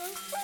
Bye.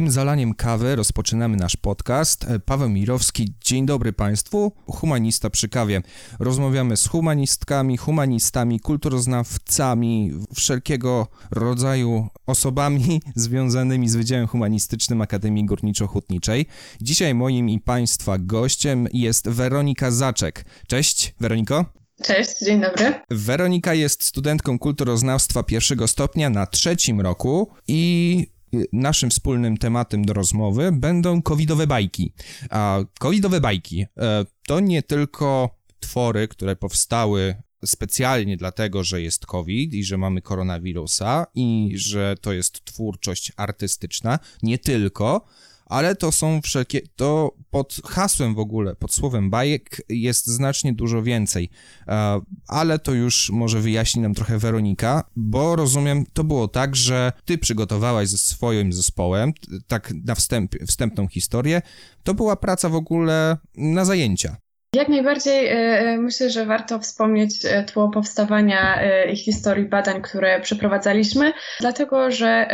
Tym zalaniem kawy rozpoczynamy nasz podcast. E, Paweł Mirowski, dzień dobry Państwu, humanista przy kawie. Rozmawiamy z humanistkami, humanistami, kulturoznawcami, wszelkiego rodzaju osobami związanymi z Wydziałem Humanistycznym Akademii Górniczo-Hutniczej. Dzisiaj moim i Państwa gościem jest Weronika Zaczek. Cześć, Weroniko. Cześć, dzień dobry. Weronika jest studentką kulturoznawstwa pierwszego stopnia na trzecim roku i naszym wspólnym tematem do rozmowy będą covidowe bajki. A covidowe bajki e, to nie tylko twory, które powstały specjalnie dlatego, że jest COVID i że mamy koronawirusa i że to jest twórczość artystyczna, nie tylko, ale to są wszelkie, to pod hasłem w ogóle, pod słowem bajek jest znacznie dużo więcej, e, ale to już może wyjaśni nam trochę Weronika, bo rozumiem, to było tak, że ty przygotowałaś ze swoim zespołem, tak na wstęp, wstępną historię, to była praca w ogóle na zajęcia. Jak najbardziej e, e, myślę, że warto wspomnieć e, tło powstawania i historii badań, które przeprowadzaliśmy, dlatego że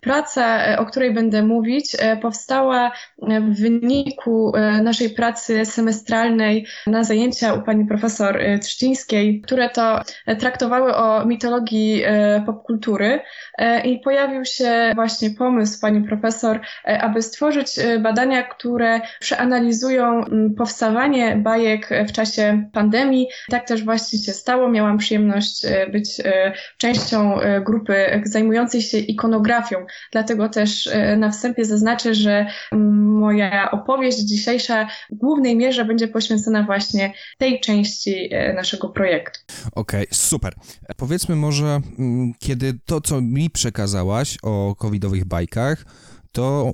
praca, o której będę mówić, powstała w wyniku naszej pracy semestralnej na zajęcia u pani profesor Trzcińskiej, które to traktowały o mitologii popkultury i pojawił się właśnie pomysł pani profesor, aby stworzyć badania, które przeanalizują powstawanie bajek bajek w czasie pandemii. Tak też właśnie się stało. Miałam przyjemność e, być e, częścią e, grupy zajmującej się ikonografią. Dlatego też na wstępie zaznaczę, że moja opowieść dzisiejsza w głównej mierze będzie poświęcona właśnie tej części naszego projektu. Okej, okay, super. Powiedzmy może, kiedy to, co mi przekazałaś o covidowych bajkach, to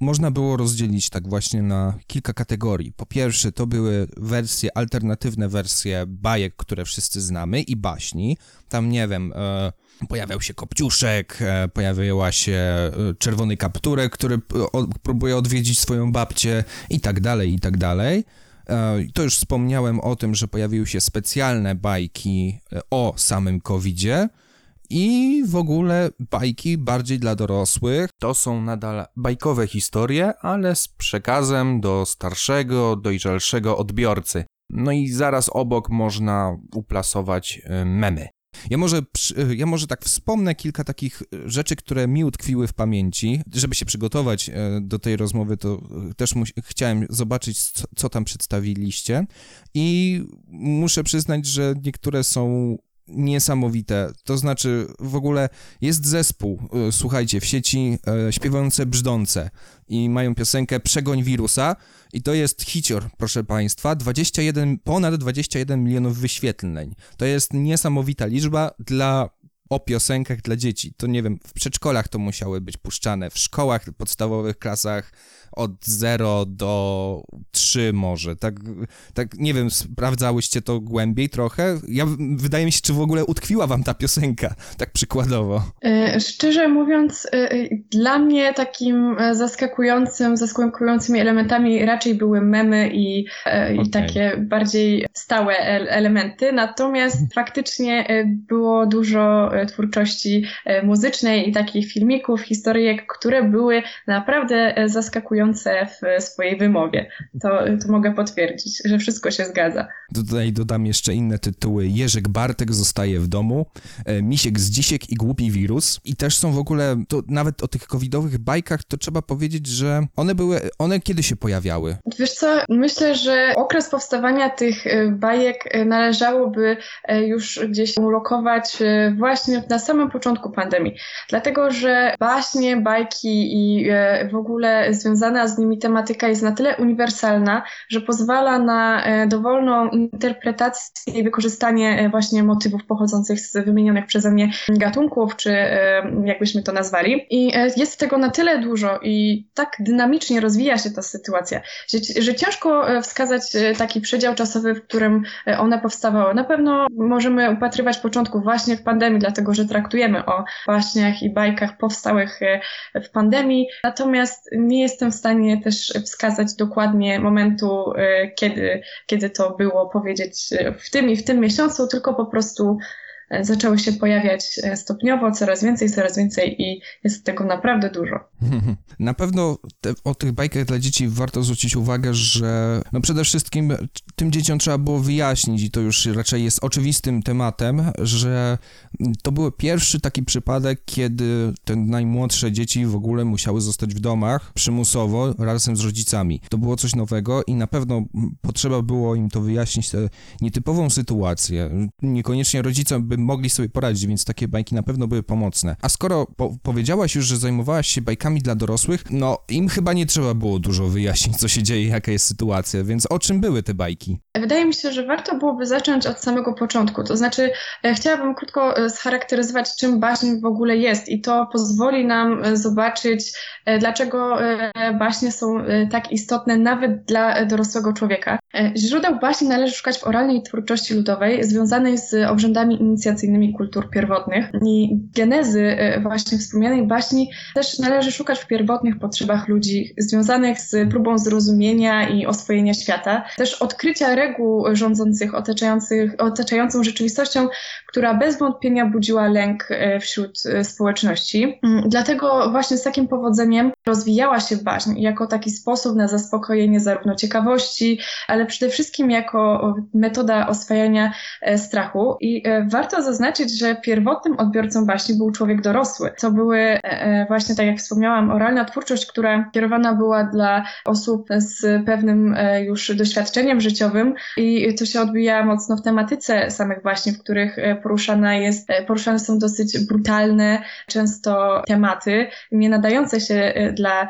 można było rozdzielić tak właśnie na kilka kategorii. Po pierwsze, to były wersje, alternatywne wersje bajek, które wszyscy znamy i baśni. Tam, nie wiem, e, pojawiał się Kopciuszek, e, pojawiła się e, Czerwony Kapturek, który o, próbuje odwiedzić swoją babcię i tak dalej, i tak dalej. E, to już wspomniałem o tym, że pojawiły się specjalne bajki e, o samym COVID-zie i w ogóle bajki bardziej dla dorosłych. To są nadal bajkowe historie, ale z przekazem do starszego, dojrzalszego odbiorcy. No i zaraz obok można uplasować y, memy. Ja może, y, ja może tak wspomnę kilka takich y, rzeczy, które mi utkwiły w pamięci. Żeby się przygotować do tej rozmowy, to też chciałem zobaczyć, co, co tam przedstawiliście. I muszę przyznać, że niektóre są niesamowite. To znaczy, w ogóle jest zespół, y, słuchajcie, w sieci e, śpiewające brzdące i mają piosenkę Przegoń wirusa i to jest hicior, proszę państwa, 21, ponad 21 milionów wyświetleń. To jest niesamowita liczba dla o piosenkach dla dzieci. To nie wiem, w przedszkolach to musiały być puszczane, w szkołach podstawowych klasach od 0 do 3 może. Tak, tak nie wiem, sprawdzałyście to głębiej trochę? Ja, wydaje mi się, czy w ogóle utkwiła wam ta piosenka, tak przykładowo. E, szczerze mówiąc, e, e, dla mnie takim zaskakującym, zaskakującymi elementami raczej były memy i, okay. i takie bardziej stałe elementy, natomiast faktycznie było dużo twórczości muzycznej i takich filmików, historyjek, które były naprawdę zaskakujące w swojej wymowie. To, to mogę potwierdzić, że wszystko się zgadza. Tutaj dodam jeszcze inne tytuły. Jerzyk Bartek zostaje w domu, e, Misiek z Dzisiek i Głupi Wirus. I też są w ogóle, to nawet o tych covidowych bajkach, to trzeba powiedzieć, że one były, one kiedy się pojawiały? Wiesz co, myślę, że okres powstawania tych e, bajek e, należałoby już gdzieś ulokować właśnie na samym początku pandemii. Dlatego, że baśnie, bajki i w ogóle związana z nimi tematyka jest na tyle uniwersalna, że pozwala na e, dowolną interpretację i wykorzystanie e, właśnie motywów pochodzących z wymienionych przeze mnie gatunków, czy e, jakbyśmy to nazwali. I jest tego na tyle dużo i tak dynamicznie rozwija się ta sytuacja, że, że ciężko wskazać taki przedział czasowy, w którym one powstawały. Na pewno możemy upatrywać początków właśnie w pandemii, dlatego że traktujemy o baśniach i bajkach powstałych w pandemii. Natomiast nie jestem w stanie też wskazać dokładnie momentu, kiedy, kiedy to było powiedzieć w tym i w tym miesiącu, tylko po prostu E, zaczęły się pojawiać e, stopniowo, coraz więcej, coraz więcej i jest tego naprawdę dużo. Na pewno te, o tych bajkach dla dzieci warto zwrócić uwagę, że no przede wszystkim tym dzieciom trzeba było wyjaśnić i to już raczej jest oczywistym tematem, że to był pierwszy taki przypadek, kiedy te najmłodsze dzieci w ogóle musiały zostać w domach przymusowo razem z rodzicami. To było coś nowego i na pewno potrzeba było im to wyjaśnić, tę nietypową sytuację. Niekoniecznie rodzice by mogli sobie poradzić, więc takie bajki na pewno były pomocne. A skoro po powiedziałaś już, że zajmowałaś się bajkami dla dorosłych, no im chyba nie trzeba było dużo wyjaśnić, co się dzieje, jaka jest sytuacja, więc o czym były te bajki? Wydaje mi się, że warto byłoby zacząć od samego początku. To znaczy, e, chciałabym krótko e, scharakteryzować, czym baśń w ogóle jest, i to pozwoli nam e, zobaczyć, dlaczego baśnie są tak istotne nawet dla dorosłego człowieka. Źródeł baśni należy szukać w oralnej twórczości ludowej związanej z obrzędami inicjacyjnymi kultur pierwotnych. I genezy właśnie wspomnianej baśni też należy szukać w pierwotnych potrzebach ludzi związanych z próbą zrozumienia i oswojenia świata, też odkrycia reguł rządzących otaczających, otaczającą rzeczywistością, która bez wątpienia budziła lęk e, wśród e, społeczności. Mm, dlatego właśnie z takim powodzeniem rozwijała się baśń jako taki sposób na zaspokojenie zarówno ciekawości, ale przede wszystkim jako metoda oswajania e, strachu. I warto zaznaczyć, że pierwotnym odbiorcą baśni był człowiek dorosły. To były właśnie, tak jak wspomniałam, oralna twórczość, która kierowana była dla osób z pewnym już doświadczeniem życiowym i to się odbija mocno w tematyce samych baśni, w których poruszana jest, poruszane są dosyć brutalne często tematy, nie nadające się dla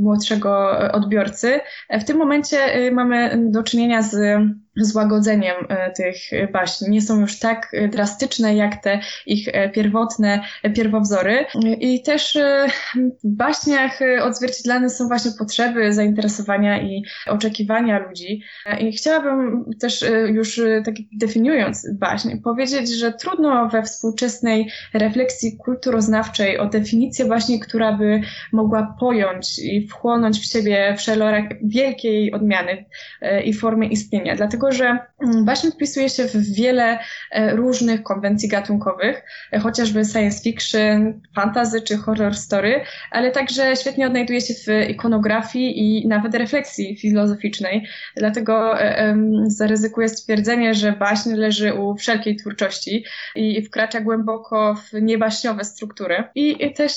młodszego odbiorcy. W tym momencie mamy do czynienia z złagodzeniem e, tych baśni. Nie są już tak drastyczne jak te ich e, pierwotne e, pierwowzory. I też w baśniach odzwierciedlane są właśnie potrzeby, zainteresowania i oczekiwania ludzi. I chciałabym też już tak definiując baśń, powiedzieć, że trudno we współczesnej refleksji kulturoznawczej o definicję baśni, która by mogła pojąć i wchłonąć w siebie wszelorek wielkiej odmiany i formy istnienia. Dlatego że baśń mm, wpisuje się w wiele e, różnych konwencji gatunkowych, e, chociażby science fiction, fantasy czy horror story, ale także świetnie odnajduje się w ikonografii i nawet refleksji filozoficznej. Dlatego e, zaryzykuję stwierdzenie, że baśń leży u wszelkiej twórczości i wkracza głęboko w niebaśniowe struktury. I też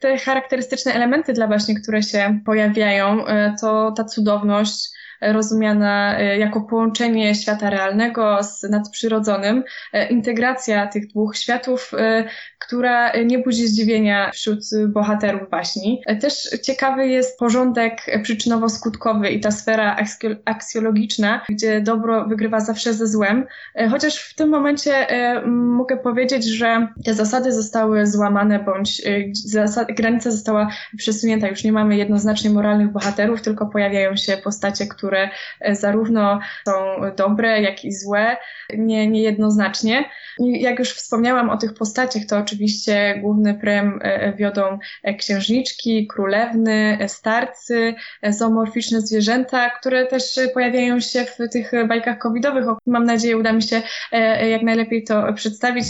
te charakterystyczne elementy dla baśni, które się pojawiają, to ta cudowność, rozumiana e, jako połączenie świata realnego z nadprzyrodzonym, e, integracja tych dwóch światów, e, która nie budzi zdziwienia wśród bohaterów baśni. Też ciekawy jest porządek przyczynowo-skutkowy i ta sfera aksjologiczna, gdzie dobro wygrywa zawsze ze złem. Chociaż w tym momencie mogę powiedzieć, że te zasady zostały złamane, bądź granica została przesunięta. Już nie mamy jednoznacznie moralnych bohaterów, tylko pojawiają się postacie, które które e, zarówno są dobre, jak i złe, nie, niejednoznacznie. I jak już wspomniałam o tych postaciach, to oczywiście główny prem e, wiodą e, księżniczki, królewny, starcy, zoomorficzne zwierzęta, które też pojawiają się w tych bajkach covidowych. Mam nadzieję, uda mi się jak najlepiej to przedstawić.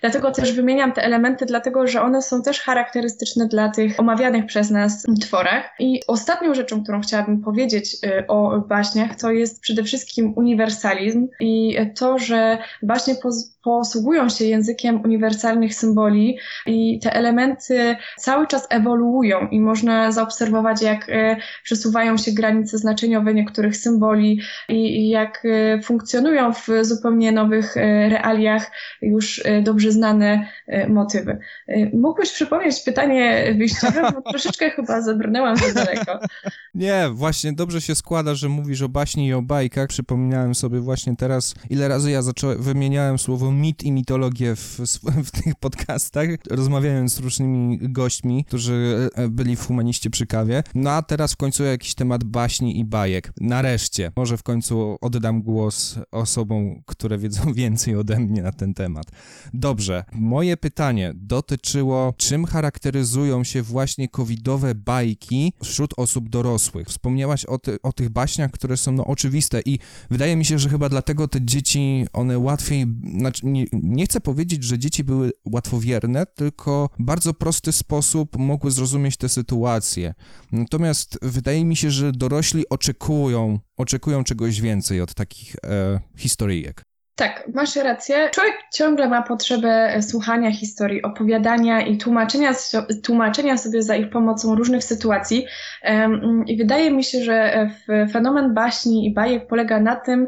Dlatego też wymieniam te elementy, dlatego że one są też charakterystyczne dla tych omawianych przez nas tworach. I ostatnią rzeczą, którą chciałabym powiedzieć o baśniach, to jest przede wszystkim uniwersalizm i to, że baśnie posługują się językiem uniwersalnych symboli i te elementy cały czas ewoluują i można zaobserwować, jak e, przesuwają się granice znaczeniowe niektórych symboli i jak e, funkcjonują w zupełnie nowych e, realiach już dobrze znane motywy. Mógłbyś przypomnieć pytanie wyjściowe, bo troszeczkę chyba zabrnęłam za daleko. Nie, właśnie dobrze się składa, Że mówisz o baśni i o bajkach. Przypomniałem sobie właśnie teraz, ile razy ja zacząłem, wymieniałem słowo mit i mitologię w, w tych podcastach, rozmawiając z różnymi gośćmi, którzy e, byli w Humaniście przy kawie. No a teraz w końcu jakiś temat baśni i bajek. Nareszcie. Może w końcu oddam głos osobom, które wiedzą więcej ode mnie na ten temat. Dobrze. Moje pytanie dotyczyło, czym charakteryzują się właśnie covidowe bajki wśród osób dorosłych. Wspomniałaś o, ty, o tych które są no, oczywiste i wydaje mi się, że chyba dlatego te dzieci, one łatwiej, znaczy nie, nie chcę powiedzieć, że dzieci były łatwowierne, tylko bardzo prosty sposób mogły zrozumieć tę sytuację. Natomiast wydaje mi się, że dorośli oczekują, oczekują czegoś więcej od takich e, historyjek. Tak, masz rację. Człowiek ciągle ma potrzebę słuchania historii, opowiadania i tłumaczenia, tłumaczenia sobie za ich pomocą różnych sytuacji. I wydaje mi się, że fenomen baśni i bajek polega na tym,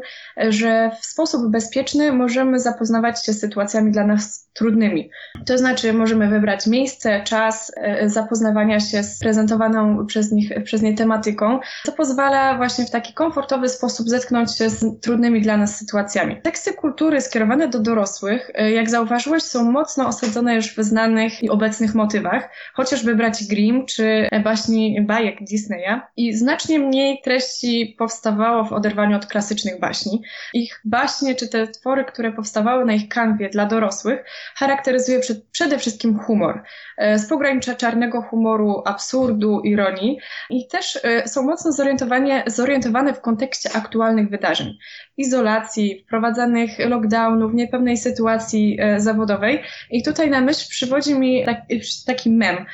że w sposób bezpieczny możemy zapoznawać się z sytuacjami dla nas trudnymi. To znaczy, możemy wybrać miejsce, czas e, zapoznawania się z prezentowaną przez, nich, przez nie tematyką. To pozwala właśnie w taki komfortowy sposób zetknąć się z trudnymi dla nas sytuacjami. Teksty kultury skierowane do dorosłych, e, jak zauważyłeś, są mocno osadzone już w znanych i obecnych motywach, chociażby braci Grimm czy baśni bajek Disneya i znacznie mniej treści powstawało w oderwaniu od klasycznych baśni. Ich baśnie czy te twory, które powstawały na ich kanwie dla dorosłych, charakteryzuje przede wszystkim humor. E, z pogranicza czarnego humoru, absurdu, ironii i też e, są mocno zorientowane, w kontekście aktualnych wydarzeń. Izolacji, wprowadzanych lockdownów, niepewnej sytuacji e, zawodowej. I tutaj na myśl przywodzi mi taki mem,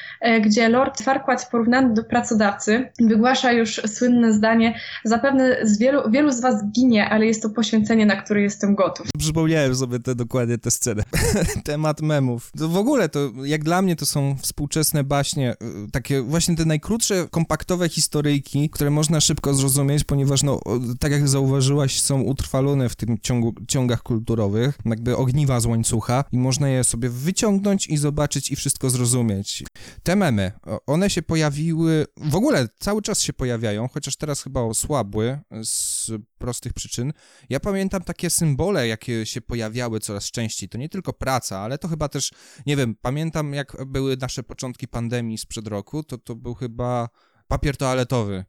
gdzie Lord Farquaad porównany do pracodawcy wygłasza już słynne zdanie zapewne z wielu, wielu z was ginie, ale jest to poświęcenie, na które jestem gotów. Przypomniałem sobie te, dokładnie tę scenę. Temat memów. To w ogóle to, jak dla mnie to są współczesne baśnie, y, takie właśnie te najkrótsze, kompaktowe historyjki, które można szybko zrozumieć, ponieważ, no, tak jak zauważyłaś, są utrwalone w tym ciągu, ciągach kulturowych, jakby ogniwa z łańcucha i można je sobie wyciągnąć i zobaczyć i wszystko zrozumieć. Te memy, one się pojawiły, w ogóle cały czas się pojawiają, chociaż teraz chyba osłabły z prostych przyczyn. Ja pamiętam takie symbole, jakie się pojawiały coraz częściej. To nie tylko praca, ale to chyba też, nie wiem, pamiętam jak były nasze początki pandemii sprzed roku, to to był chyba papier toaletowy.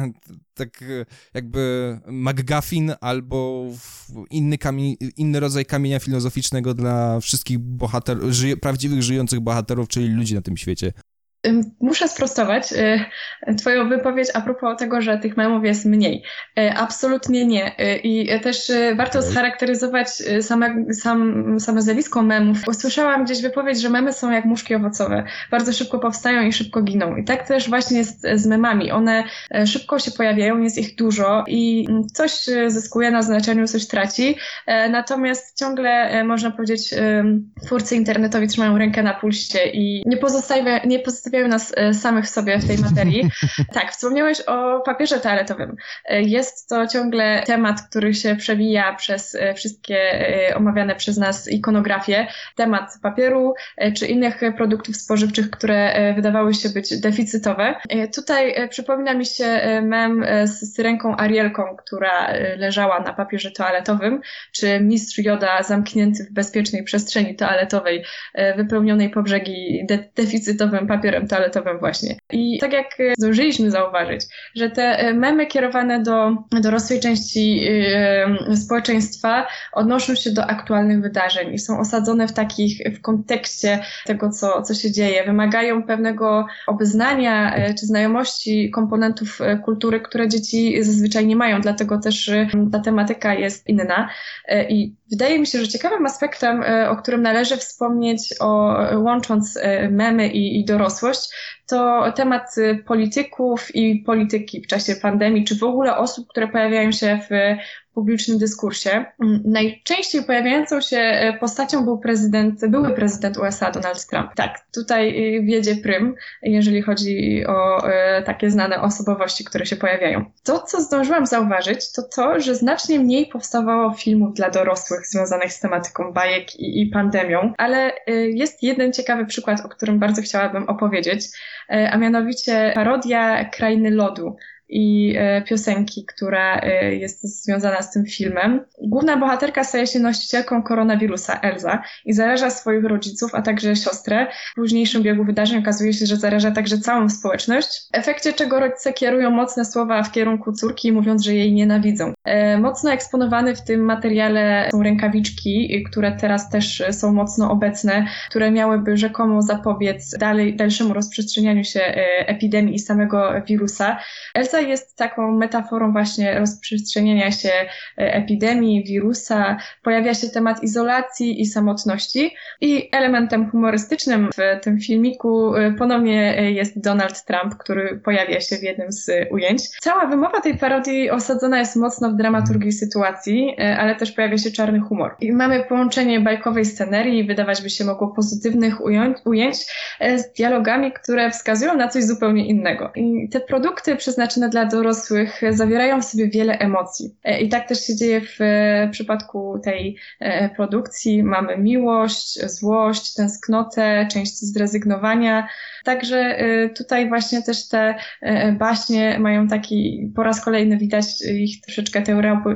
tak jakby McGuffin albo inny, kamień, inny rodzaj kamienia filozoficznego dla wszystkich bohaterów, prawdziwych żyjących bohaterów, czyli ludzi na tym świecie. Muszę sprostować y, Twoją wypowiedź a propos tego, że tych memów jest mniej. Y, absolutnie nie. Y, I też warto scharakteryzować same, sam, same zjawisko memów. Usłyszałam gdzieś wypowiedź, że memy są jak muszki owocowe. Bardzo szybko powstają i szybko giną. I tak też właśnie jest z memami. One szybko się pojawiają, jest ich dużo i coś zyskuje na znaczeniu, coś traci. Natomiast ciągle można powiedzieć, twórcy internetowi trzymają rękę na pulsie i nie pozostawiają, nie pozostawiają zostawiają nas e, samych sobie w tej materii. tak, wspomniałeś o papierze toaletowym. E, jest to ciągle temat, który się przewija przez e, wszystkie omawiane przez nas ikonografie. Temat papieru czy innych produktów spożywczych, które wydawały się być deficytowe. Tutaj przypomina mi się mem z syrenką Arielką, która leżała na papierze toaletowym, czy mistrz Joda zamknięty w bezpiecznej przestrzeni toaletowej, wypełnionej po brzegi de deficytowym papierem papierem toaletowym właśnie. I tak jak e, zdążyliśmy zauważyć, że te e, memy kierowane do dorosłej części yy, społeczeństwa odnoszą się do aktualnych wydarzeń i są osadzone w takich, w kontekście tego, co, co się dzieje. Wymagają pewnego obeznania czy znajomości komponentów kultury, które dzieci zazwyczaj nie mają, dlatego też ta tematyka jest inna. I wydaje mi się, że ciekawym aspektem, o którym należy wspomnieć, o, łącząc memy i, i dorosłość, to temat y, polityków i polityki w czasie pandemii, czy w ogóle osób, które pojawiają się w publicznym dyskursie. Mm, najczęściej pojawiającą się e, postacią był prezydent, były prezydent USA Donald Trump. Tak, tutaj y, wiedzie prym, jeżeli chodzi o e, takie znane osobowości, które się pojawiają. To, co zdążyłam zauważyć, to to, że znacznie mniej powstawało filmów dla dorosłych związanych z tematyką bajek i, i pandemią, ale e, jest jeden ciekawy przykład, o którym bardzo chciałabym opowiedzieć, a mianowicie parodia Krainy Lodu i e, piosenki, która e, jest związana z tym filmem. Główna bohaterka staje się nosicielką koronawirusa, Elza, i zaraża swoich rodziców, a także siostrę. W późniejszym biegu wydarzeń okazuje się, że zaraża także całą społeczność, w efekcie czego rodzice kierują mocne słowa w kierunku córki, mówiąc, że jej nienawidzą. E, mocno eksponowany w tym materiale są rękawiczki, które teraz też są mocno obecne, które miałyby rzekomo zapobiec dalej, dalszemu rozprzestrzenianiu się epidemii i samego wirusa. Elza jest taką metaforą właśnie rozprzestrzeniania się e, epidemii, wirusa. Pojawia się temat izolacji i samotności. I elementem humorystycznym w tym filmiku e, ponownie e, jest Donald Trump, który pojawia się w jednym z ujęć. Cała wymowa tej parodii osadzona jest mocno w dramaturgii sytuacji, ale też pojawia się czarny humor. I mamy połączenie bajkowej scenerii, wydawać by się mogło pozytywnych ujęć, z dialogami, które wskazują na coś zupełnie innego. I te produkty przeznaczone dla dorosłych zawierają w sobie wiele emocji. E, I tak też się dzieje w e, przypadku tej e, produkcji. Mamy miłość, złość, tęsknotę, część zrezygnowania. Także tutaj właśnie też te baśnie mają taki, po raz kolejny widać ich troszeczkę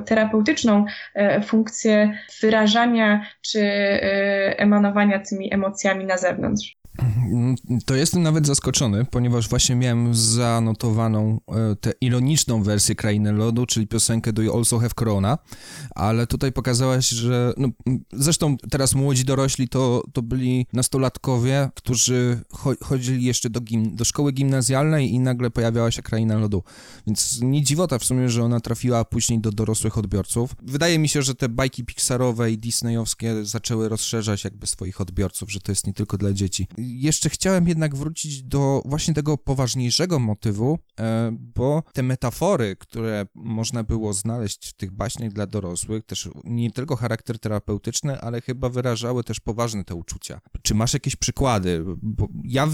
terapeutyczną funkcję wyrażania czy emanowania tymi emocjami na zewnątrz. To jestem nawet zaskoczony, ponieważ właśnie miałem zanotowaną e, tę ironiczną wersję Krainy Lodu, czyli piosenkę Do You Also Have Corona, ale tutaj pokazałaś, że no, zresztą teraz młodzi dorośli to, to byli nastolatkowie, którzy cho chodzili jeszcze do, gim do szkoły gimnazjalnej i nagle pojawiała się Kraina Lodu, więc nie dziwota w sumie, że ona trafiła później do dorosłych odbiorców. Wydaje mi się, że te bajki Pixarowe i Disneyowskie zaczęły rozszerzać jakby swoich odbiorców, że to jest nie tylko dla dzieci jeszcze chciałem jednak wrócić do właśnie tego poważniejszego motywu, e, bo te metafory, które można było znaleźć w tych baśniach dla dorosłych, też nie tylko charakter terapeutyczny, ale chyba wyrażały też poważne te uczucia. Czy masz jakieś przykłady? Bo ja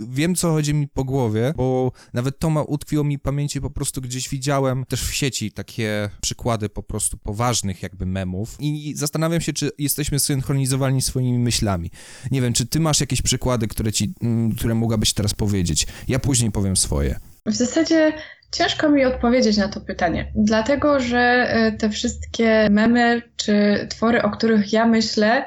wiem, co chodzi mi po głowie, bo nawet to ma, utkwiło mi w pamięci, po prostu gdzieś widziałem też w sieci takie przykłady po prostu poważnych jakby memów i zastanawiam się, czy jesteśmy synchronizowani swoimi myślami. Nie wiem, czy ty masz jakieś przykłady przykłady, które, ci, mm, które mogłabyś teraz powiedzieć. Ja później powiem swoje. W zasadzie ciężko mi odpowiedzieć na to pytanie, dlatego że e, te wszystkie memy czy twory, o których ja myślę,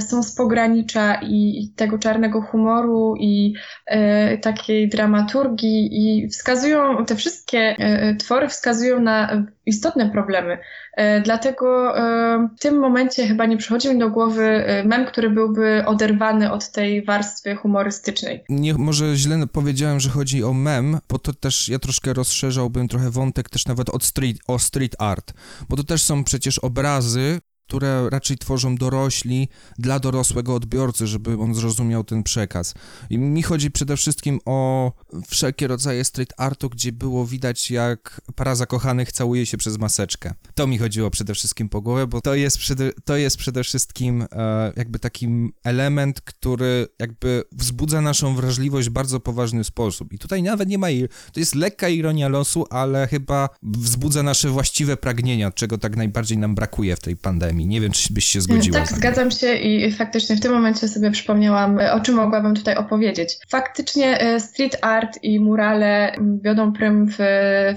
są z pogranicza i tego czarnego humoru i e, takiej dramaturgii i wskazują, te wszystkie twory wskazują na istotne problemy. E, dlatego e, w tym momencie chyba nie przychodzi mi do głowy e, mem, który byłby oderwany od tej warstwy humorystycznej. Nie, może źle powiedziałem, że chodzi o mem, bo to też ja troszkę rozszerzałbym trochę wątek też nawet od street, o street art, bo to też są przecież obrazy, które raczej tworzą dorośli dla dorosłego odbiorcy, żeby on zrozumiał ten przekaz. I mi chodzi przede wszystkim o wszelkie rodzaje street artu, gdzie było widać, jak para zakochanych całuje się przez maseczkę. To mi chodziło przede wszystkim po głowie, bo to jest przede, to jest przede wszystkim e, jakby taki element, który jakby wzbudza naszą wrażliwość w bardzo poważny sposób. I tutaj nawet nie ma, to jest lekka ironia losu, ale chyba wzbudza nasze właściwe pragnienia, czego tak najbardziej nam brakuje w tej pandemii Nie wiem, czy byś się zgodziła. Tak, zgadzam się i faktycznie w tym momencie sobie przypomniałam, o czym mogłabym tutaj opowiedzieć. Faktycznie e, street art i murale wiodą prym w,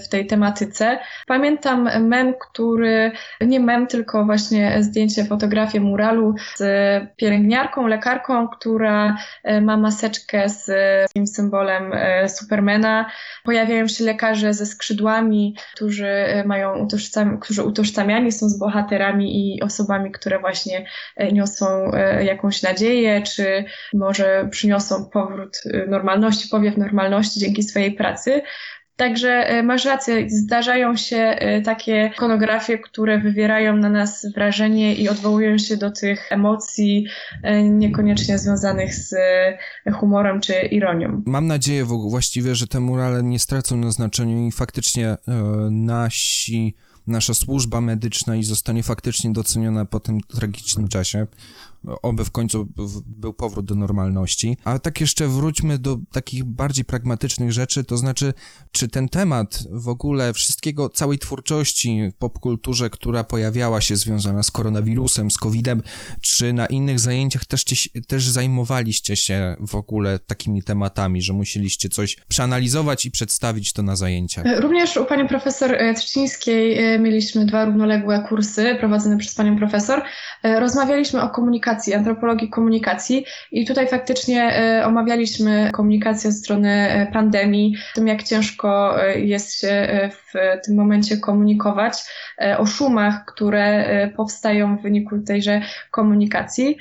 w tej tematyce. Pamiętam mem, który, nie mem, tylko właśnie zdjęcie, fotografię muralu z pielęgniarką, lekarką, która e, ma maseczkę z tym symbolem e, Supermana. Pojawiają się lekarze ze skrzydłami, którzy mają utożsam, którzy utożsamiani są z bohaterami i osobami, które właśnie e, niosą e, jakąś nadzieję, czy może przyniosą powrót e, normalności, powiew normalności dzięki swojej pracy. Także masz rację, zdarzają się takie ikonografie, które wywierają na nas wrażenie i odwołują się do tych emocji niekoniecznie związanych z humorem czy ironią. Mam nadzieję właściwie, że te murale nie stracą na znaczeniu i faktycznie nasi nasza służba medyczna i zostanie faktycznie doceniona po tym tragicznym czasie. Oby w końcu był powrót do normalności. A tak jeszcze wróćmy do takich bardziej pragmatycznych rzeczy, to znaczy, czy ten temat w ogóle wszystkiego, całej twórczości w popkulturze, która pojawiała się związana z koronawirusem, z COVID-em, czy na innych zajęciach też, też zajmowaliście się w ogóle takimi tematami, że musieliście coś przeanalizować i przedstawić to na zajęciach? Również u pani profesor e, Trzcińskiej e, mieliśmy dwa równoległe kursy prowadzone przez panią profesor. E, rozmawialiśmy o komunikacji, antropologii komunikacji i tutaj faktycznie omawialiśmy komunikację ze strony pandemii, tym jak ciężko jest się w tym momencie komunikować, o szumach, które powstają w wyniku tejże komunikacji.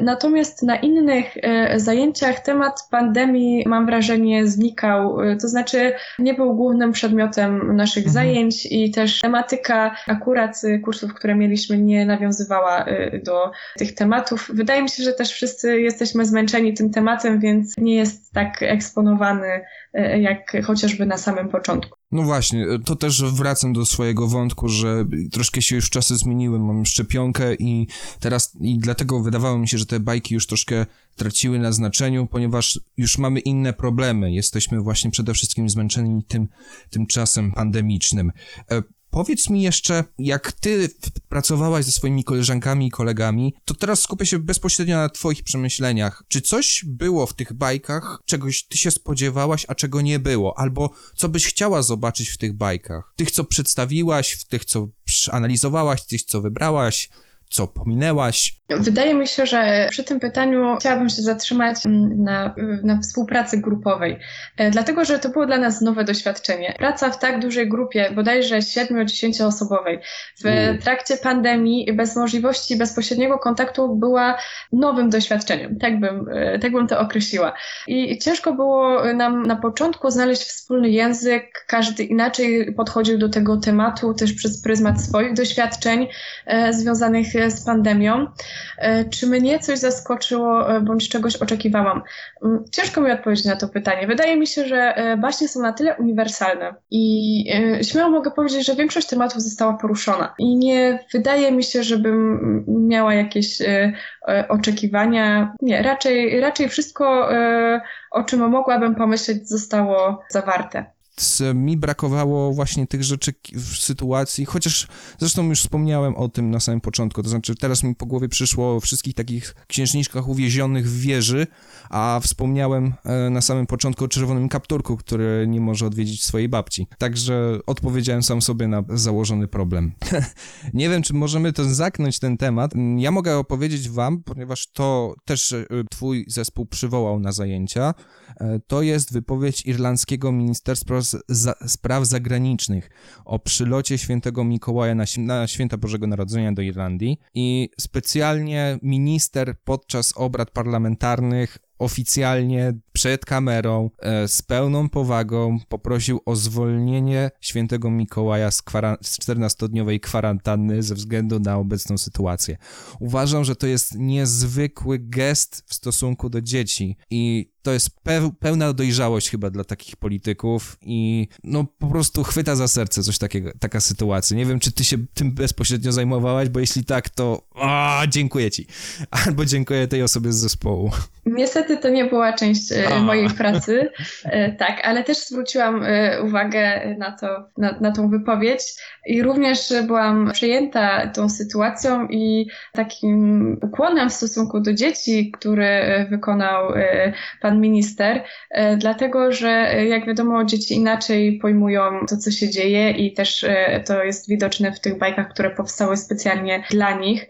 Natomiast na innych zajęciach temat pandemii, mam wrażenie, znikał, to znaczy nie był głównym przedmiotem naszych mhm. zajęć i też tematyka akurat kursów, które mieliśmy, nie nawiązywała do tych tematów. Wydaje mi się, że też wszyscy jesteśmy zmęczeni tym tematem, więc nie jest tak eksponowany y, jak chociażby na samym początku. No właśnie, to też wracam do swojego wątku, że troszkę się już czasy zmieniły, mam szczepionkę i teraz, i dlatego wydawało mi się, że te bajki już troszkę traciły na znaczeniu, ponieważ już mamy inne problemy. Jesteśmy właśnie przede wszystkim zmęczeni tym, tym czasem pandemicznym. Powiedz mi jeszcze, jak ty pracowałaś ze swoimi koleżankami i kolegami, to teraz skupię się bezpośrednio na twoich przemyśleniach. Czy coś było w tych bajkach, czegoś ty się spodziewałaś, a czego nie było? Albo co byś chciała zobaczyć w tych bajkach? Tych, co przedstawiłaś, w tych, co analizowałaś, tych, co wybrałaś? Co pominęłaś? Wydaje mi się, że przy tym pytaniu chciałabym się zatrzymać na, na współpracy grupowej, e, dlatego że to było dla nas nowe doświadczenie. Praca w tak dużej grupie, bodajże 7-10 osobowej, w mm. trakcie pandemii bez możliwości bezpośredniego kontaktu była nowym doświadczeniem, tak bym, e, tak bym to określiła. I ciężko było nam na początku znaleźć wspólny język, każdy inaczej podchodził do tego tematu, też przez pryzmat swoich doświadczeń e, związanych z pandemią. E, czy mnie coś zaskoczyło e, bądź czegoś oczekiwałam? Mm, ciężko mi odpowiedzieć na to pytanie. Wydaje mi się, że e, baśnie są na tyle uniwersalne i śmiało mogę powiedzieć, że większość tematów została poruszona. I nie wydaje mi się, żebym miała jakieś oczekiwania. Nie, raczej, raczej wszystko, o czym mogłabym pomyśleć, zostało zawarte mi brakowało właśnie tych rzeczy w sytuacji, chociaż zresztą już wspomniałem o tym na samym początku, to znaczy teraz mi po głowie przyszło o wszystkich takich księżniczkach uwiezionych w wieży, a wspomniałem e, na samym początku o czerwonym kapturku, który nie może odwiedzić swojej babci. Także odpowiedziałem sam sobie na założony problem. nie wiem, czy możemy to zaknąć ten temat. Ja mogę opowiedzieć wam, ponieważ to też e, twój zespół przywołał na zajęcia, e, to jest wypowiedź irlandzkiego Ministerstwa za, Spraw Zagranicznych o przylocie świętego Mikołaja na, na święta Bożego Narodzenia do Irlandii i specjalnie minister podczas obrad parlamentarnych oficjalnie przed kamerą e, z pełną powagą poprosił o zwolnienie świętego Mikołaja z, z 14-dniowej kwarantanny ze względu na obecną sytuację. Uważam, że to jest niezwykły gest w stosunku do dzieci i to jest pełna dojrzałość chyba dla takich polityków i no po prostu chwyta za serce coś takiego, taka sytuacja. Nie wiem, czy ty się tym bezpośrednio zajmowałaś, bo jeśli tak, to dziękuję ci. Albo dziękuję tej osobie z zespołu. Niestety to nie była część e, mojej pracy, e, tak, ale też zwróciłam e, uwagę na to, na, na tą wypowiedź i również byłam przejęta tą sytuacją i takim ukłonem w stosunku do dzieci, który wykonał pan minister, dlatego że jak wiadomo dzieci inaczej pojmują to, co się dzieje i też to jest widoczne w tych bajkach, które powstały specjalnie dla nich,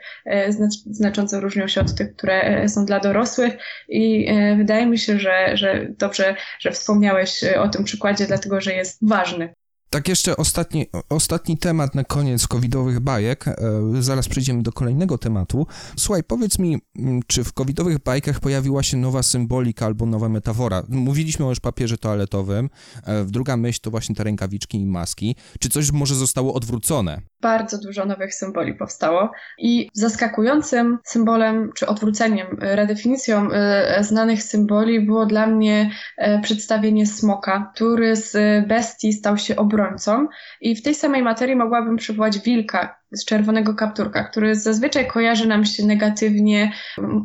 znacząco różnią się od tych, które są dla dorosłych i e, wydaje mi się, że, że dobrze, że wspomniałeś e, o tym przykładzie, dlatego że jest ważny. Tak jeszcze ostatni, ostatni temat na koniec covidowych bajek. E, zaraz przejdziemy do kolejnego tematu. Słuchaj, powiedz mi, czy w covidowych bajkach pojawiła się nowa symbolika albo nowa metafora? Mówiliśmy o już papierze toaletowym. Druga myśl to właśnie te rękawiczki i maski. Czy coś może zostało odwrócone? bardzo dużo nowych symboli powstało i zaskakującym symbolem, czy odwróceniem, e, redefinicją e, znanych symboli było dla mnie e, przedstawienie smoka, który z bestii stał się obrońcą i w tej samej materii mogłabym przywołać wilka, z czerwonego kapturka, który zazwyczaj kojarzy nam się negatywnie,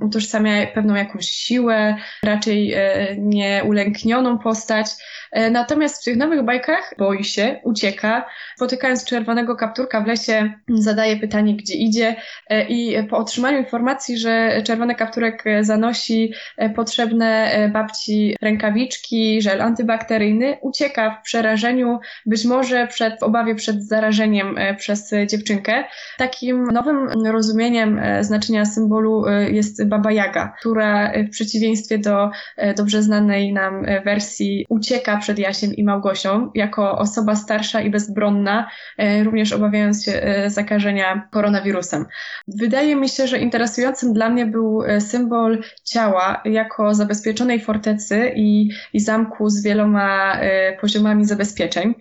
utożsamia pewną jakąś siłę, raczej e, nieulęknioną postać. E, natomiast w tych nowych bajkach boi się, ucieka, spotykając czerwonego kapturka w lesie, zadaje pytanie, gdzie idzie e, i po otrzymaniu informacji, że czerwony kapturek zanosi potrzebne babci rękawiczki, żel antybakteryjny, ucieka w przerażeniu, być może przed, w obawie przed zarażeniem przez dziewczynkę. Takim nowym rozumieniem znaczenia symbolu jest Baba Jaga, która w przeciwieństwie do dobrze znanej nam wersji ucieka przed Jasiem i Małgosią jako osoba starsza i bezbronna, e, również obawiając się e, zakażenia koronawirusem. Wydaje mi się, że interesującym dla mnie był e, symbol ciała jako zabezpieczonej fortecy i, i zamku z wieloma poziomami zabezpieczeń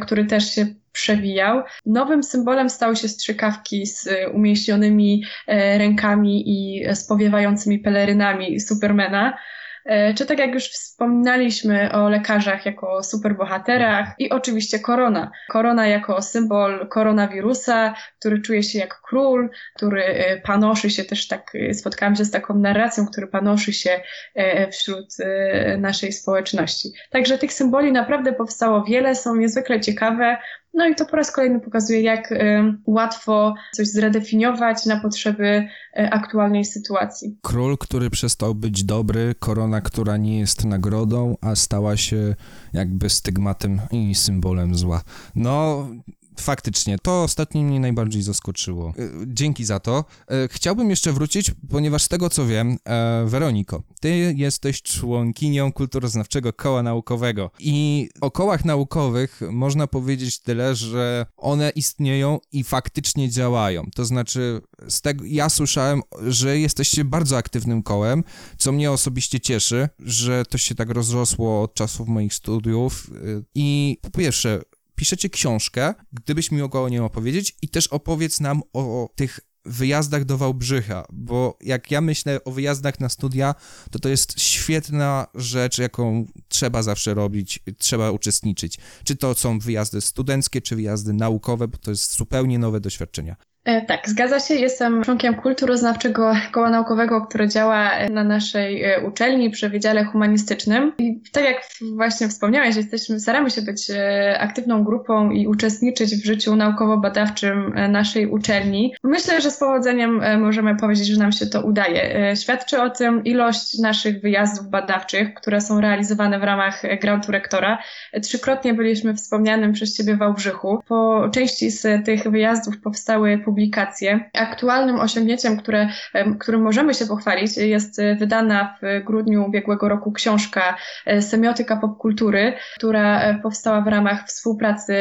który też się przewijał. Nowym symbolem stały się strzykawki z umieścionymi rękami i spowiewającymi pelerynami Supermana. E, czy tak jak już wspominaliśmy o lekarzach jako superbohaterach i oczywiście korona. Korona jako symbol koronawirusa, który czuje się jak król, który e, panoszy się też tak, e, spotkałam się z taką narracją, który panoszy się wśród naszej społeczności. Także tych symboli naprawdę powstało wiele, są niezwykle ciekawe. No i to po raz kolejny pokazuje, jak łatwo coś zredefiniować na potrzeby aktualnej sytuacji. Król, który przestał być dobry, korona, która nie jest nagrodą, a stała się jakby stygmatem i symbolem zła. No, faktycznie, to ostatnio mnie najbardziej zaskoczyło. E, dzięki za to. E, chciałbym jeszcze wrócić, ponieważ z tego co wiem, e, Weroniko, ty jesteś członkinią kulturoznawczego koła naukowego i o kołach naukowych można powiedzieć tyle, że one istnieją i faktycznie działają. To znaczy, z tego ja słyszałem, że jesteście bardzo aktywnym kołem, co mnie osobiście cieszy, że to się tak rozrosło od czasów moich studiów i po pierwsze, piszecie książkę, gdybyś mi mogła o niej opowiedzieć i też opowiedz nam o, o tych wyjazdach do Wałbrzycha, bo jak ja myślę o wyjazdach na studia, to to jest świetna rzecz, jaką trzeba zawsze robić, trzeba uczestniczyć. Czy to są wyjazdy studenckie, czy wyjazdy naukowe, bo to jest zupełnie nowe doświadczenia. E, tak, zgadza się. Jestem członkiem kulturoznawczego koła naukowego, które działa na naszej e, uczelni przy Wydziale Humanistycznym. I tak jak właśnie wspomniałeś, jesteśmy, staramy się być e, aktywną grupą i uczestniczyć w życiu naukowo-badawczym naszej uczelni. Myślę, że z powodzeniem możemy powiedzieć, że nam się to udaje. Świadczy o tym ilość naszych wyjazdów badawczych, które są realizowane w ramach grantu rektora. Trzykrotnie byliśmy wspomnianym przez Ciebie Wałbrzychu. Po części z tych wyjazdów powstały publikacje. Aktualnym osiągnięciem, które, którym możemy się pochwalić, jest e, wydana w grudniu ubiegłego roku książka e, Semiotyka popkultury, która e, powstała w ramach współpracy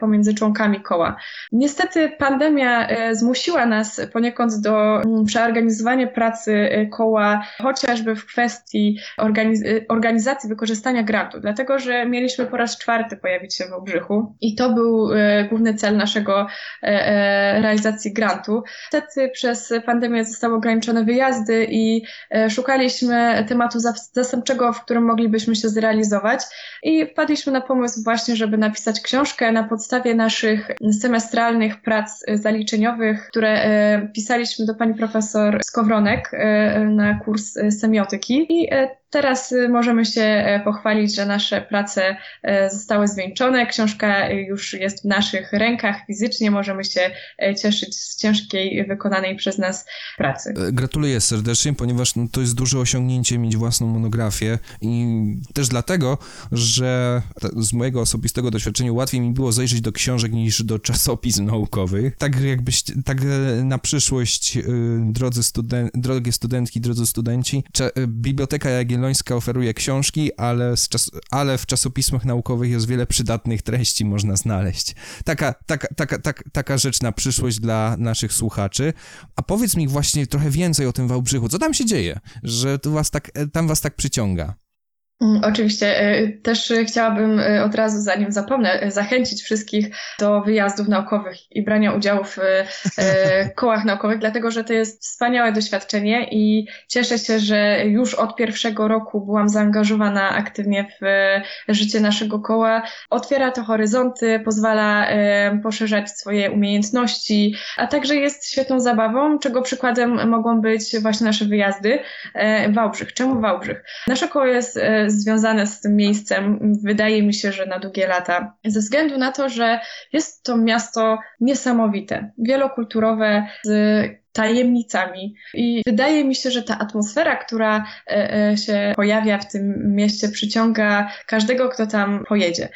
pomiędzy członkami koła. Niestety pandemia zmusiła nas poniekąd do mm, przeorganizowania pracy koła, chociażby w kwestii organiz organizacji wykorzystania grantu, dlatego że mieliśmy po raz czwarty pojawić się w Obrzychu i to był główny cel naszego realizacji realizacji grantu. Niestety przez pandemię zostały ograniczone wyjazdy i e, szukaliśmy tematu zastępczego, w którym moglibyśmy się zrealizować i wpadliśmy na pomysł właśnie, żeby napisać książkę na podstawie naszych semestralnych prac zaliczeniowych, które e, pisaliśmy do pani profesor Skowronek e, na kurs semiotyki i Teraz y, możemy się e, pochwalić, że nasze prace e, zostały zwieńczone. Książka już jest w naszych rękach fizycznie. Możemy się e, cieszyć z ciężkiej, wykonanej przez nas pracy. Gratuluję serdecznie, ponieważ no, to jest duże osiągnięcie mieć własną monografię i też dlatego, że z mojego osobistego doświadczenia łatwiej mi było zajrzeć do książek niż do czasopism naukowych. Tak jakbyś, tak na przyszłość, drodzy studen drogie studentki, drodzy studenci, Biblioteka Jagiellońska Jagiellońska oferuje książki, ale, czas, ale w czasopismach naukowych jest wiele przydatnych treści można znaleźć. Taka, taka, taka, taka, taka rzecz na przyszłość dla naszych słuchaczy. A powiedz mi właśnie trochę więcej o tym Wałbrzychu. Co tam się dzieje, że was tak, tam was tak przyciąga? Mm, oczywiście. E, też chciałabym e, od razu, zanim zapomnę, e, zachęcić wszystkich do wyjazdów naukowych i brania udziału w kołach naukowych, dlatego że to jest wspaniałe doświadczenie i cieszę się, że już od pierwszego roku byłam zaangażowana aktywnie w życie naszego koła. Otwiera to horyzonty, pozwala poszerzać swoje umiejętności, a także jest świetną zabawą, czego przykładem mogą być właśnie nasze wyjazdy. Wałbrzych. Czemu Wałbrzych? Nasze koło jest związane z tym miejscem, wydaje mi się, że na długie lata. Ze względu na to, że jest to miasto niesamowite, wielokulturowe, z tajemnicami. I wydaje mi się, że ta atmosfera, która e, e, się pojawia w tym mieście, przyciąga każdego, kto tam pojedzie.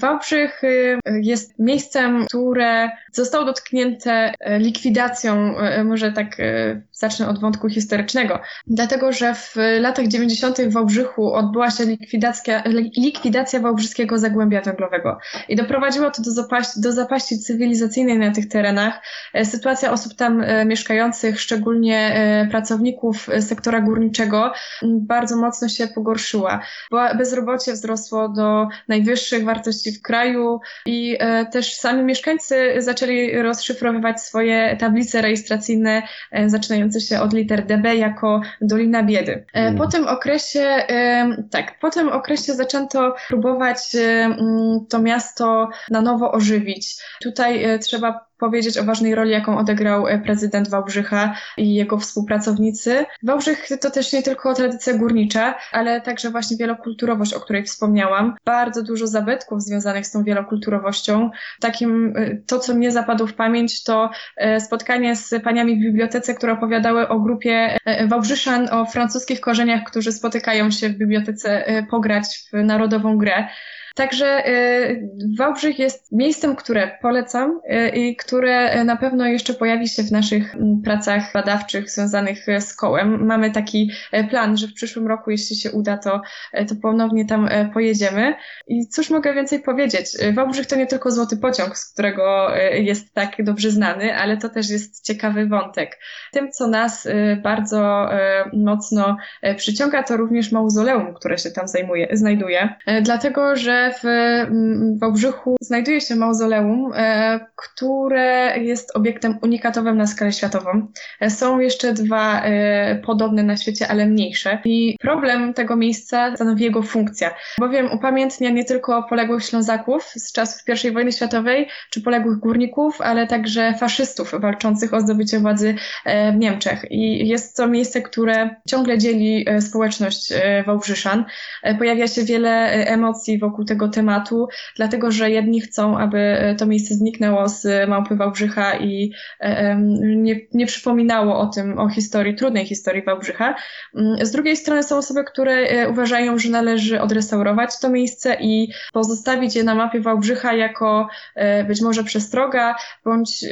Wałbrzych y, jest miejscem, które zostało dotknięte e, likwidacją, e, może tak e, zacznę od wątku historycznego, dlatego że w latach 90. w Wałbrzychu odbyła się likwidacja, likwidacja Wałbrzyskiego Zagłębia Węglowego i doprowadziło to do zapaści, do zapaści cywilizacyjnej na tych terenach. Sytuacja osób tam mieszkających, szczególnie pracowników sektora górniczego, bardzo mocno się pogorszyła. Bezrobocie wzrosło do najwyższych najwyższych wartości w kraju i e, też sami mieszkańcy zaczęli rozszyfrowywać swoje tablice rejestracyjne e, zaczynające się od liter DB jako Dolina Biedy. E, mm. Po tym okresie, tak, po tym okresie zaczęto próbować to miasto na nowo ożywić. Tutaj trzeba powiedzieć o ważnej roli, jaką odegrał e, prezydent Wałbrzycha i jego współpracownicy. Wałbrzych to też nie tylko tradycja górnicza, ale także właśnie wielokulturowość, o której wspomniałam. Bardzo dużo zabytków związanych z tą wielokulturowością. Takim, e, to co mnie zapadło w pamięć, to e, spotkanie z paniami w bibliotece, które opowiadały o grupie Wałbrzyszan o francuskich korzeniach, którzy spotykają się w bibliotece pograć w narodową grę. Także y, Wałbrzych jest miejscem, które polecam y, i które na pewno jeszcze pojawi się w naszych mm, pracach badawczych związanych z kołem. Mamy taki e, plan, że w przyszłym roku, jeśli się uda, to, e, to ponownie tam e, pojedziemy. I cóż mogę więcej powiedzieć? Wałbrzych to nie tylko złoty pociąg, z którego jest tak dobrze znany, ale to też jest ciekawy wątek. Tym, co nas bardzo mocno przyciąga, to również mauzoleum, które się tam zajmuje, znajduje. Dlatego, że w mm, Wałbrzychu znajduje się mauzoleum, e, które jest obiektem unikatowym na skalę światową. E, są jeszcze dwa e, podobne na świecie, ale mniejsze. I problem tego miejsca stanowi jego funkcja, bowiem upamiętnia nie tylko poległych Ślązaków z czasów I wojny światowej, czy poległych górników, ale także faszystów walczących o zdobycie władzy w Niemczech. I jest to miejsce, które ciągle dzieli społeczność Wałbrzyszan. Pojawia się wiele emocji wokół tego tego tematu, dlatego że jedni chcą, aby e, to miejsce zniknęło z Małpy Wałbrzycha i e, nie, nie przypominało o tym, o historii, trudnej historii Wałbrzycha. Mm, z drugiej strony są osoby, które e, uważają, że należy odrestaurować to miejsce i pozostawić je na mapie Wałbrzycha jako być może przestroga bądź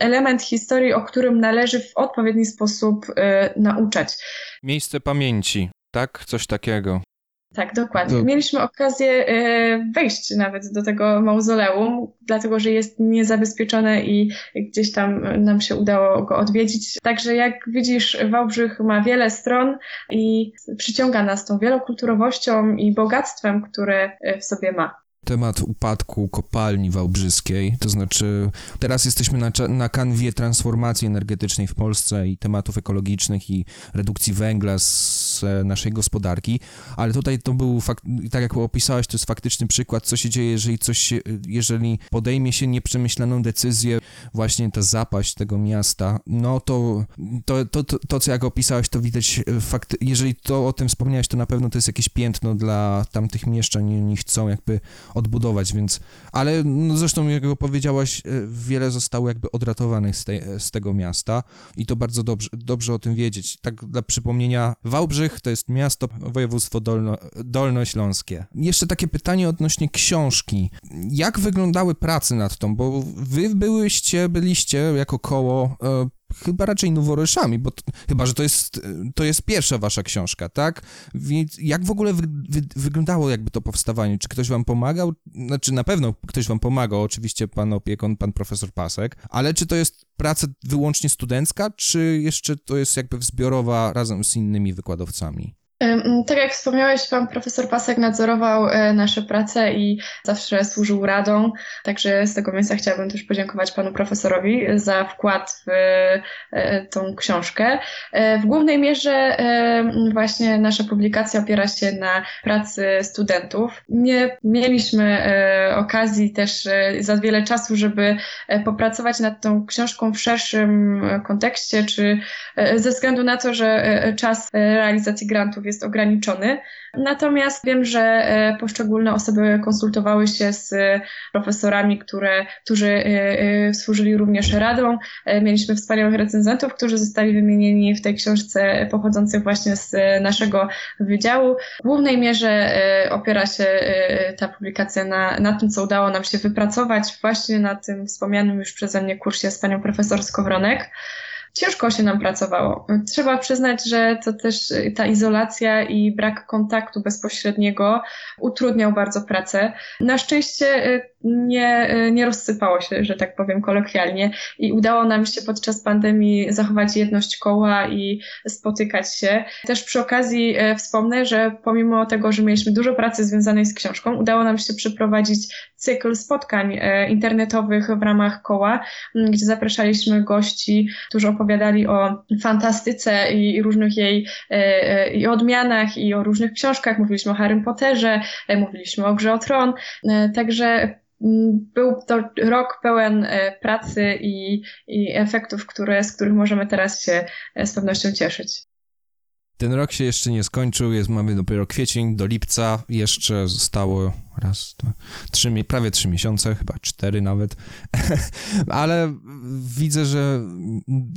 element historii, o którym należy w odpowiedni sposób nauczać. Miejsce pamięci, tak? Coś takiego. Tak, dokładnie. Mieliśmy okazję e, wejść nawet do tego mauzoleum, dlatego że jest niezabezpieczone i gdzieś tam nam się udało go odwiedzić. Także jak widzisz, Wałbrzych ma wiele stron i przyciąga nas tą wielokulturowością i bogactwem, które e, w sobie ma temat upadku kopalni wałbrzyskiej, to znaczy teraz jesteśmy na, na kanwie transformacji energetycznej w Polsce i tematów ekologicznych i redukcji węgla z naszej gospodarki, ale tutaj to był, fakt, tak jak opisałeś, to jest faktyczny przykład, co się dzieje, jeżeli coś się, jeżeli podejmie się nieprzemyślaną decyzję, właśnie ta zapaść tego miasta, no to to, to, to, to co jak opisałeś, to widać fakt, jeżeli to o tym wspomniałeś, to na pewno to jest jakieś piętno dla tamtych mieszczan i oni chcą jakby odbudować, więc, ale no zresztą, jak powiedziałaś, e, wiele zostało jakby odratowanych z, te, z tego miasta i to bardzo dobrze, dobrze o tym wiedzieć. Tak dla przypomnienia, Wałbrzych to jest miasto, województwo dolno, dolnośląskie. Jeszcze takie pytanie odnośnie książki. Jak wyglądały prace nad tą, bo wy byłyście, byliście jako koło e, chyba raczej noworyszami, bo chyba, że to jest, to jest pierwsza wasza książka, tak? Więc jak w ogóle wy, wy, wyglądało jakby to powstawanie? Czy ktoś wam pomagał? Znaczy na pewno ktoś wam pomagał, oczywiście pan opiekun, pan profesor Pasek, ale czy to jest praca wyłącznie studencka, czy jeszcze to jest jakby zbiorowa razem z innymi wykładowcami? Tak jak wspomniałeś, pan profesor Pasek nadzorował e, nasze prace i zawsze służył radą, także z tego miejsca chciałabym też podziękować panu profesorowi za wkład w e, tą książkę. E, w głównej mierze właśnie nasza publikacja opiera się na pracy studentów. Nie mieliśmy okazji też za wiele czasu, żeby popracować nad tą książką w szerszym kontekście, czy ze względu na to, że czas realizacji grantów jest ograniczony. Natomiast wiem, że e, poszczególne osoby konsultowały się z profesorami, które, którzy e, e, służyli również radą. Mieliśmy wspaniałych recenzentów, którzy zostali wymienieni w tej książce pochodzących właśnie z naszego wydziału. W głównej mierze opiera się ta publikacja na, na tym, co udało nam się wypracować właśnie na tym wspomnianym już przeze mnie kursie z panią profesor Skowronek ciężko się nam pracowało. Trzeba przyznać, że to też ta izolacja i brak kontaktu bezpośredniego utrudniał bardzo pracę. Na szczęście y, nie, y, nie rozsypało się, że tak powiem kolokwialnie i udało nam się podczas pandemii zachować jedność koła i spotykać się. Też przy okazji y, wspomnę, że pomimo tego, że mieliśmy dużo pracy związanej z książką, udało nam się przeprowadzić cykl spotkań internetowych w ramach koła, gdzie zapraszaliśmy gości, którzy opowiadali o fantastyce i, różnych jej i odmianach, i o różnych książkach. Mówiliśmy o Harrym Potterze, mówiliśmy o Grze o Tron. Także był to rok pełen pracy i, i efektów, które, z których możemy teraz się z pewnością cieszyć. Ten rok się jeszcze nie skończył, jest, mamy dopiero kwiecień, do lipca jeszcze zostało raz, dwa, trzy, prawie trzy miesiące, chyba cztery nawet, ale widzę, że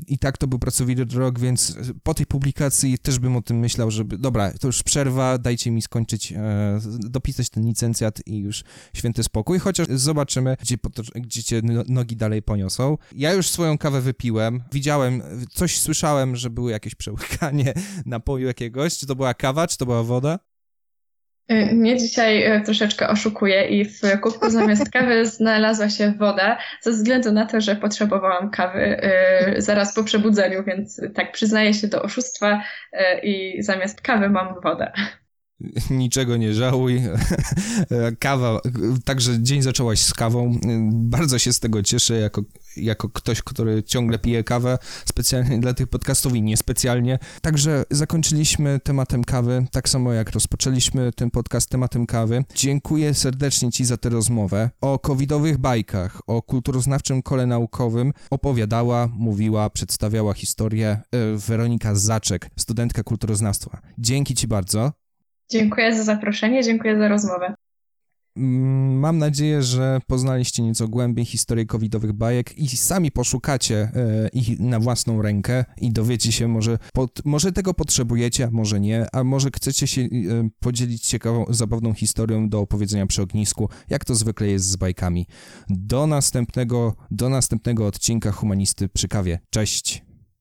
i tak to był pracowity rok, więc po tej publikacji też bym o tym myślał, żeby, dobra, to już przerwa, dajcie mi skończyć, e, dopisać ten licencjat i już święty spokój, chociaż zobaczymy, gdzie, gdzie cię no, nogi dalej poniosą. Ja już swoją kawę wypiłem, widziałem, coś słyszałem, że było jakieś przełykanie napoju jakiegoś, czy to była kawa, czy to była woda? Y, mnie dzisiaj y, troszeczkę oszukuje i w kubku zamiast kawy znalazła się woda, ze względu na to, że potrzebowałam kawy y, zaraz po przebudzeniu, więc tak przyznaję się do oszustwa i zamiast kawy mam wodę. Niczego nie żałuj. Kawa, także dzień zaczęłaś z kawą. Bardzo się z tego cieszę, jako, jako ktoś, który ciągle pije kawę, specjalnie dla tych podcastów i niespecjalnie. Także zakończyliśmy tematem kawy, tak samo jak rozpoczęliśmy ten podcast tematem kawy. Dziękuję serdecznie Ci za tę rozmowę. O covidowych bajkach, o kulturoznawczym kole naukowym opowiadała, mówiła, przedstawiała historię e, Weronika Zaczek, studentka kulturoznawstwa. Dzięki Ci bardzo. Dziękuję za zaproszenie, dziękuję za rozmowę. Mm, mam nadzieję, że poznaliście nieco głębiej historię covidowych bajek i sami poszukacie e, ich na własną rękę i dowiecie się, może, pod, może tego potrzebujecie, a może nie, a może chcecie się e, podzielić ciekawą, zabawną historią do opowiedzenia przy ognisku, jak to zwykle jest z bajkami. Do następnego, do następnego odcinka Humanisty przy kawie. Cześć!